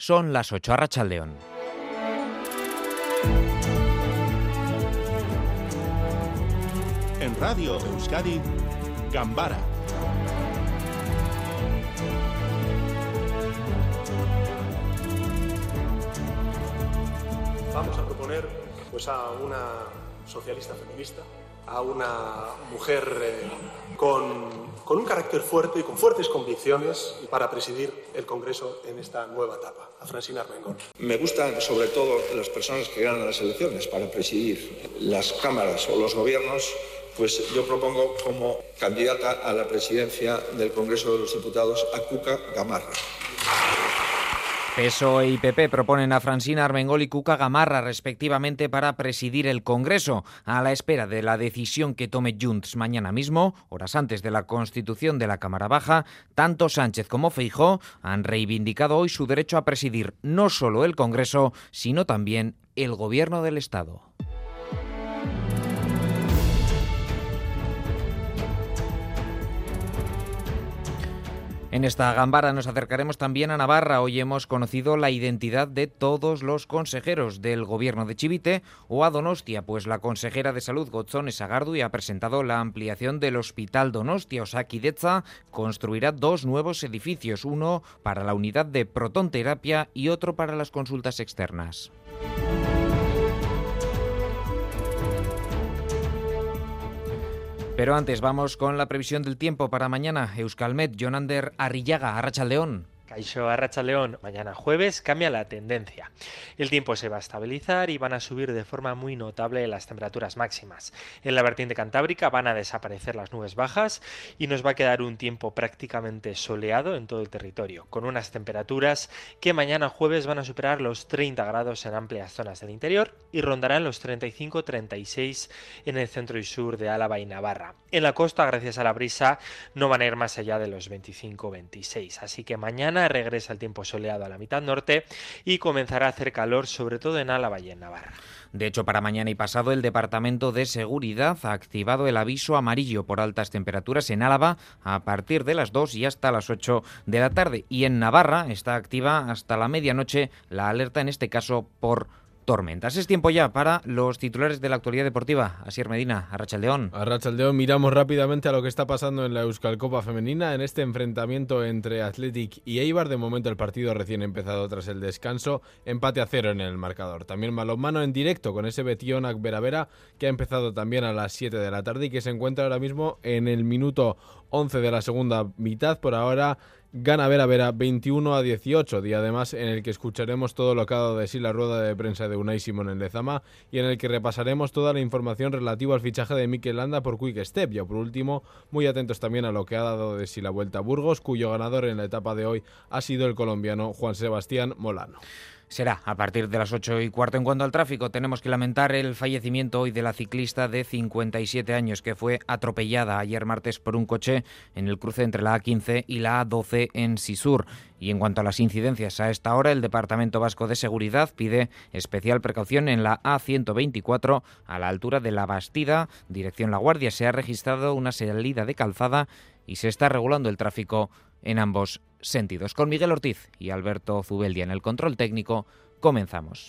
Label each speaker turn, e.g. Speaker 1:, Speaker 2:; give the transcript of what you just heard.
Speaker 1: Son las 8 a León.
Speaker 2: En Radio Euskadi, Gambara
Speaker 3: Vamos a proponer pues, a una socialista feminista, a una mujer eh, con, con, un carácter fuerte y con fuertes convicciones para presidir el Congreso en esta nueva etapa, a Francina Armengol.
Speaker 4: Me gustan sobre todo las personas que ganan las elecciones para presidir las cámaras o los gobiernos pues yo propongo como candidata a la presidencia del Congreso de los Diputados a Cuca Gamarra.
Speaker 1: PSOE y PP proponen a Francina Armengol y Cuca Gamarra respectivamente para presidir el Congreso, a la espera de la decisión que tome Junts mañana mismo, horas antes de la constitución de la Cámara Baja. Tanto Sánchez como Feijó han reivindicado hoy su derecho a presidir no solo el Congreso, sino también el Gobierno del Estado. En esta gambara nos acercaremos también a Navarra. Hoy hemos conocido la identidad de todos los consejeros del gobierno de Chivite o a Donostia, pues la consejera de salud Gotzón Sagardui ha presentado la ampliación del Hospital Donostia Osakidetza. Construirá dos nuevos edificios, uno para la unidad de protonterapia y otro para las consultas externas. Pero antes vamos con la previsión del tiempo para mañana. Euskalmet, Jonander Arrillaga, León.
Speaker 5: Caixo Arracha León, mañana jueves cambia la tendencia. El tiempo se va a estabilizar y van a subir de forma muy notable las temperaturas máximas. En la vertiente cantábrica van a desaparecer las nubes bajas y nos va a quedar un tiempo prácticamente soleado en todo el territorio, con unas temperaturas que mañana jueves van a superar los 30 grados en amplias zonas del interior y rondarán los 35-36 en el centro y sur de Álava y Navarra. En la costa, gracias a la brisa, no van a ir más allá de los 25-26, así que mañana regresa el tiempo soleado a la mitad norte y comenzará a hacer calor sobre todo en Álava y en Navarra.
Speaker 1: De hecho, para mañana y pasado, el Departamento de Seguridad ha activado el aviso amarillo por altas temperaturas en Álava a partir de las 2 y hasta las 8 de la tarde. Y en Navarra está activa hasta la medianoche la alerta, en este caso por tormentas. Es tiempo ya para los titulares de la actualidad deportiva. Asier Medina, Arrachaldeón.
Speaker 6: Arrachaldeón, miramos rápidamente a lo que está pasando en la Euskal Copa Femenina en este enfrentamiento entre Athletic y Eibar. De momento el partido recién empezado tras el descanso, empate a cero en el marcador. También balonmano en directo con ese Betionac Veravera que ha empezado también a las 7 de la tarde y que se encuentra ahora mismo en el minuto 11 de la segunda mitad. Por ahora gana Vera Vera 21 a 18, día además en el que escucharemos todo lo que ha dado de sí la rueda de prensa de Unai Simón en Lezama y en el que repasaremos toda la información relativa al fichaje de Mikel Landa por Quick Step. Y por último, muy atentos también a lo que ha dado de sí la Vuelta a Burgos, cuyo ganador en la etapa de hoy ha sido el colombiano Juan Sebastián Molano
Speaker 1: será a partir de las 8 y cuarto. En cuanto al tráfico, tenemos que lamentar el fallecimiento hoy de la ciclista de 57 años que fue atropellada ayer martes por un coche en el cruce entre la A15 y la A12 en Sisur. Y en cuanto a las incidencias, a esta hora el Departamento Vasco de Seguridad pide especial precaución en la A124 a la altura de la Bastida, dirección La Guardia. Se ha registrado una salida de calzada y se está regulando el tráfico en ambos sentidos. Con Miguel Ortiz y Alberto Zubeldia en el control técnico, comenzamos.